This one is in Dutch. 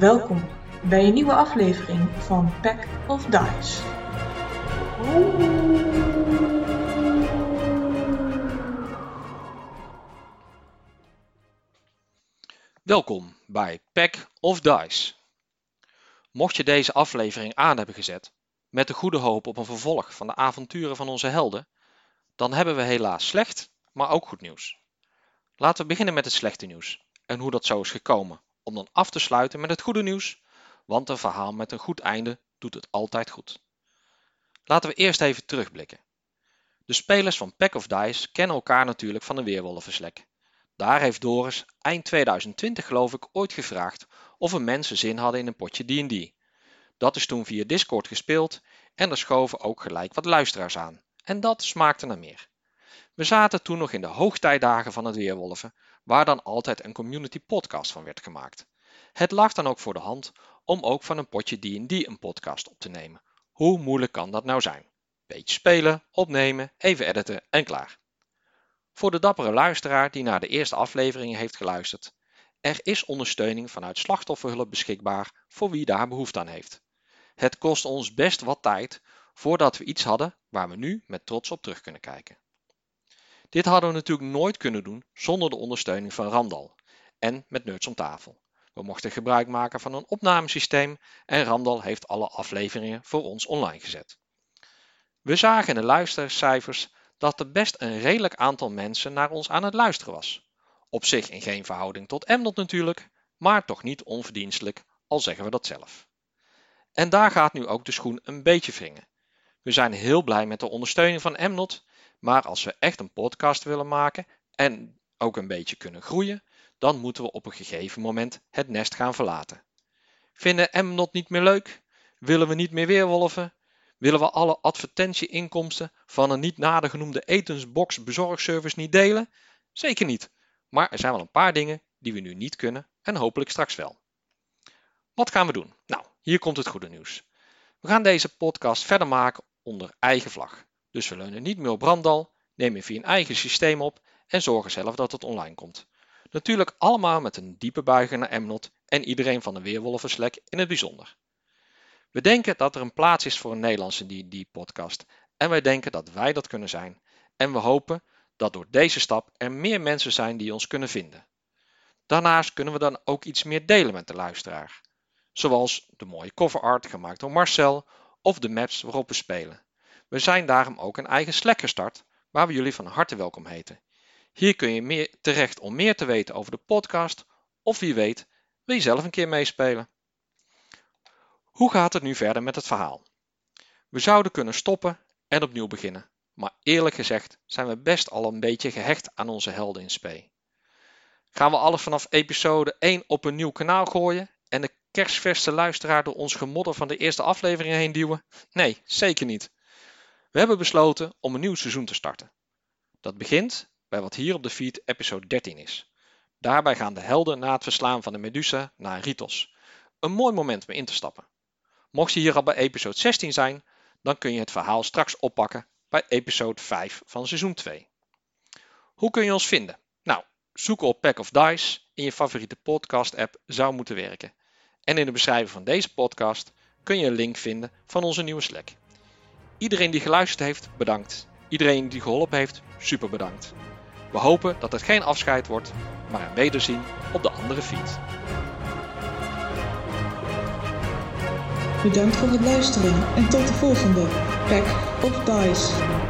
Welkom bij een nieuwe aflevering van Pack of Dice. Welkom bij Pack of Dice. Mocht je deze aflevering aan hebben gezet met de goede hoop op een vervolg van de avonturen van onze helden, dan hebben we helaas slecht, maar ook goed nieuws. Laten we beginnen met het slechte nieuws en hoe dat zo is gekomen, om dan af te sluiten met het goede nieuws, want een verhaal met een goed einde doet het altijd goed. Laten we eerst even terugblikken. De spelers van Pack of Dice kennen elkaar natuurlijk van de Weerwolvenslek. Daar heeft Doris eind 2020 geloof ik ooit gevraagd of er mensen zin hadden in een potje D&D. Dat is toen via Discord gespeeld en er schoven ook gelijk wat luisteraars aan. En dat smaakte naar meer. We zaten toen nog in de hoogtijdagen van het Weerwolven, waar dan altijd een community podcast van werd gemaakt. Het lag dan ook voor de hand om ook van een potje D&D een podcast op te nemen. Hoe moeilijk kan dat nou zijn? Beetje spelen, opnemen, even editen en klaar. Voor de dappere luisteraar die naar de eerste afleveringen heeft geluisterd, er is ondersteuning vanuit slachtofferhulp beschikbaar voor wie daar behoefte aan heeft. Het kost ons best wat tijd voordat we iets hadden waar we nu met trots op terug kunnen kijken. Dit hadden we natuurlijk nooit kunnen doen zonder de ondersteuning van Randal en met Nerds om tafel. We mochten gebruik maken van een opnamesysteem en Randal heeft alle afleveringen voor ons online gezet. We zagen in de luistercijfers dat er best een redelijk aantal mensen naar ons aan het luisteren was. Op zich in geen verhouding tot Emdot natuurlijk, maar toch niet onverdienstelijk, al zeggen we dat zelf. En daar gaat nu ook de schoen een beetje wringen. We zijn heel blij met de ondersteuning van Emnot, maar als we echt een podcast willen maken en ook een beetje kunnen groeien, dan moeten we op een gegeven moment het nest gaan verlaten. Vinden Emnot niet meer leuk? Willen we niet meer weerwolven? Willen we alle advertentieinkomsten van een niet nader genoemde etensbox bezorgservice niet delen? Zeker niet. Maar er zijn wel een paar dingen die we nu niet kunnen en hopelijk straks wel. Wat gaan we doen? Nou, hier komt het goede nieuws. We gaan deze podcast verder maken onder eigen vlag. Dus we leunen niet meer op Brandal, nemen via een eigen systeem op en zorgen zelf dat het online komt. Natuurlijk allemaal met een diepe buiging naar Emnot en iedereen van de Weerwolvenslek in het bijzonder. We denken dat er een plaats is voor een Nederlandse D&D-podcast en wij denken dat wij dat kunnen zijn. En we hopen dat door deze stap er meer mensen zijn die ons kunnen vinden. Daarnaast kunnen we dan ook iets meer delen met de luisteraar. Zoals de mooie cover art gemaakt door Marcel of de maps waarop we spelen. We zijn daarom ook een eigen Slack gestart waar we jullie van harte welkom heten. Hier kun je meer terecht om meer te weten over de podcast of wie weet wil je zelf een keer meespelen. Hoe gaat het nu verder met het verhaal? We zouden kunnen stoppen en opnieuw beginnen, maar eerlijk gezegd zijn we best al een beetje gehecht aan onze helden in spe. Gaan we alles vanaf episode 1 op een nieuw kanaal gooien en de kerstverse luisteraar door ons gemodder van de eerste aflevering heen duwen? Nee, zeker niet. We hebben besloten om een nieuw seizoen te starten. Dat begint bij wat hier op de feed episode 13 is. Daarbij gaan de helden na het verslaan van de Medusa naar Ritos. Een mooi moment om in te stappen. Mocht je hier al bij episode 16 zijn, dan kun je het verhaal straks oppakken bij episode 5 van seizoen 2. Hoe kun je ons vinden? Nou, zoeken op Pack of Dice in je favoriete podcast app zou moeten werken. En in de beschrijving van deze podcast kun je een link vinden van onze nieuwe Slack. Iedereen die geluisterd heeft, bedankt. Iedereen die geholpen heeft, super bedankt. We hopen dat het geen afscheid wordt, maar een wederzien op de andere feed. Bedankt voor het luisteren en tot de volgende Pack of Dice.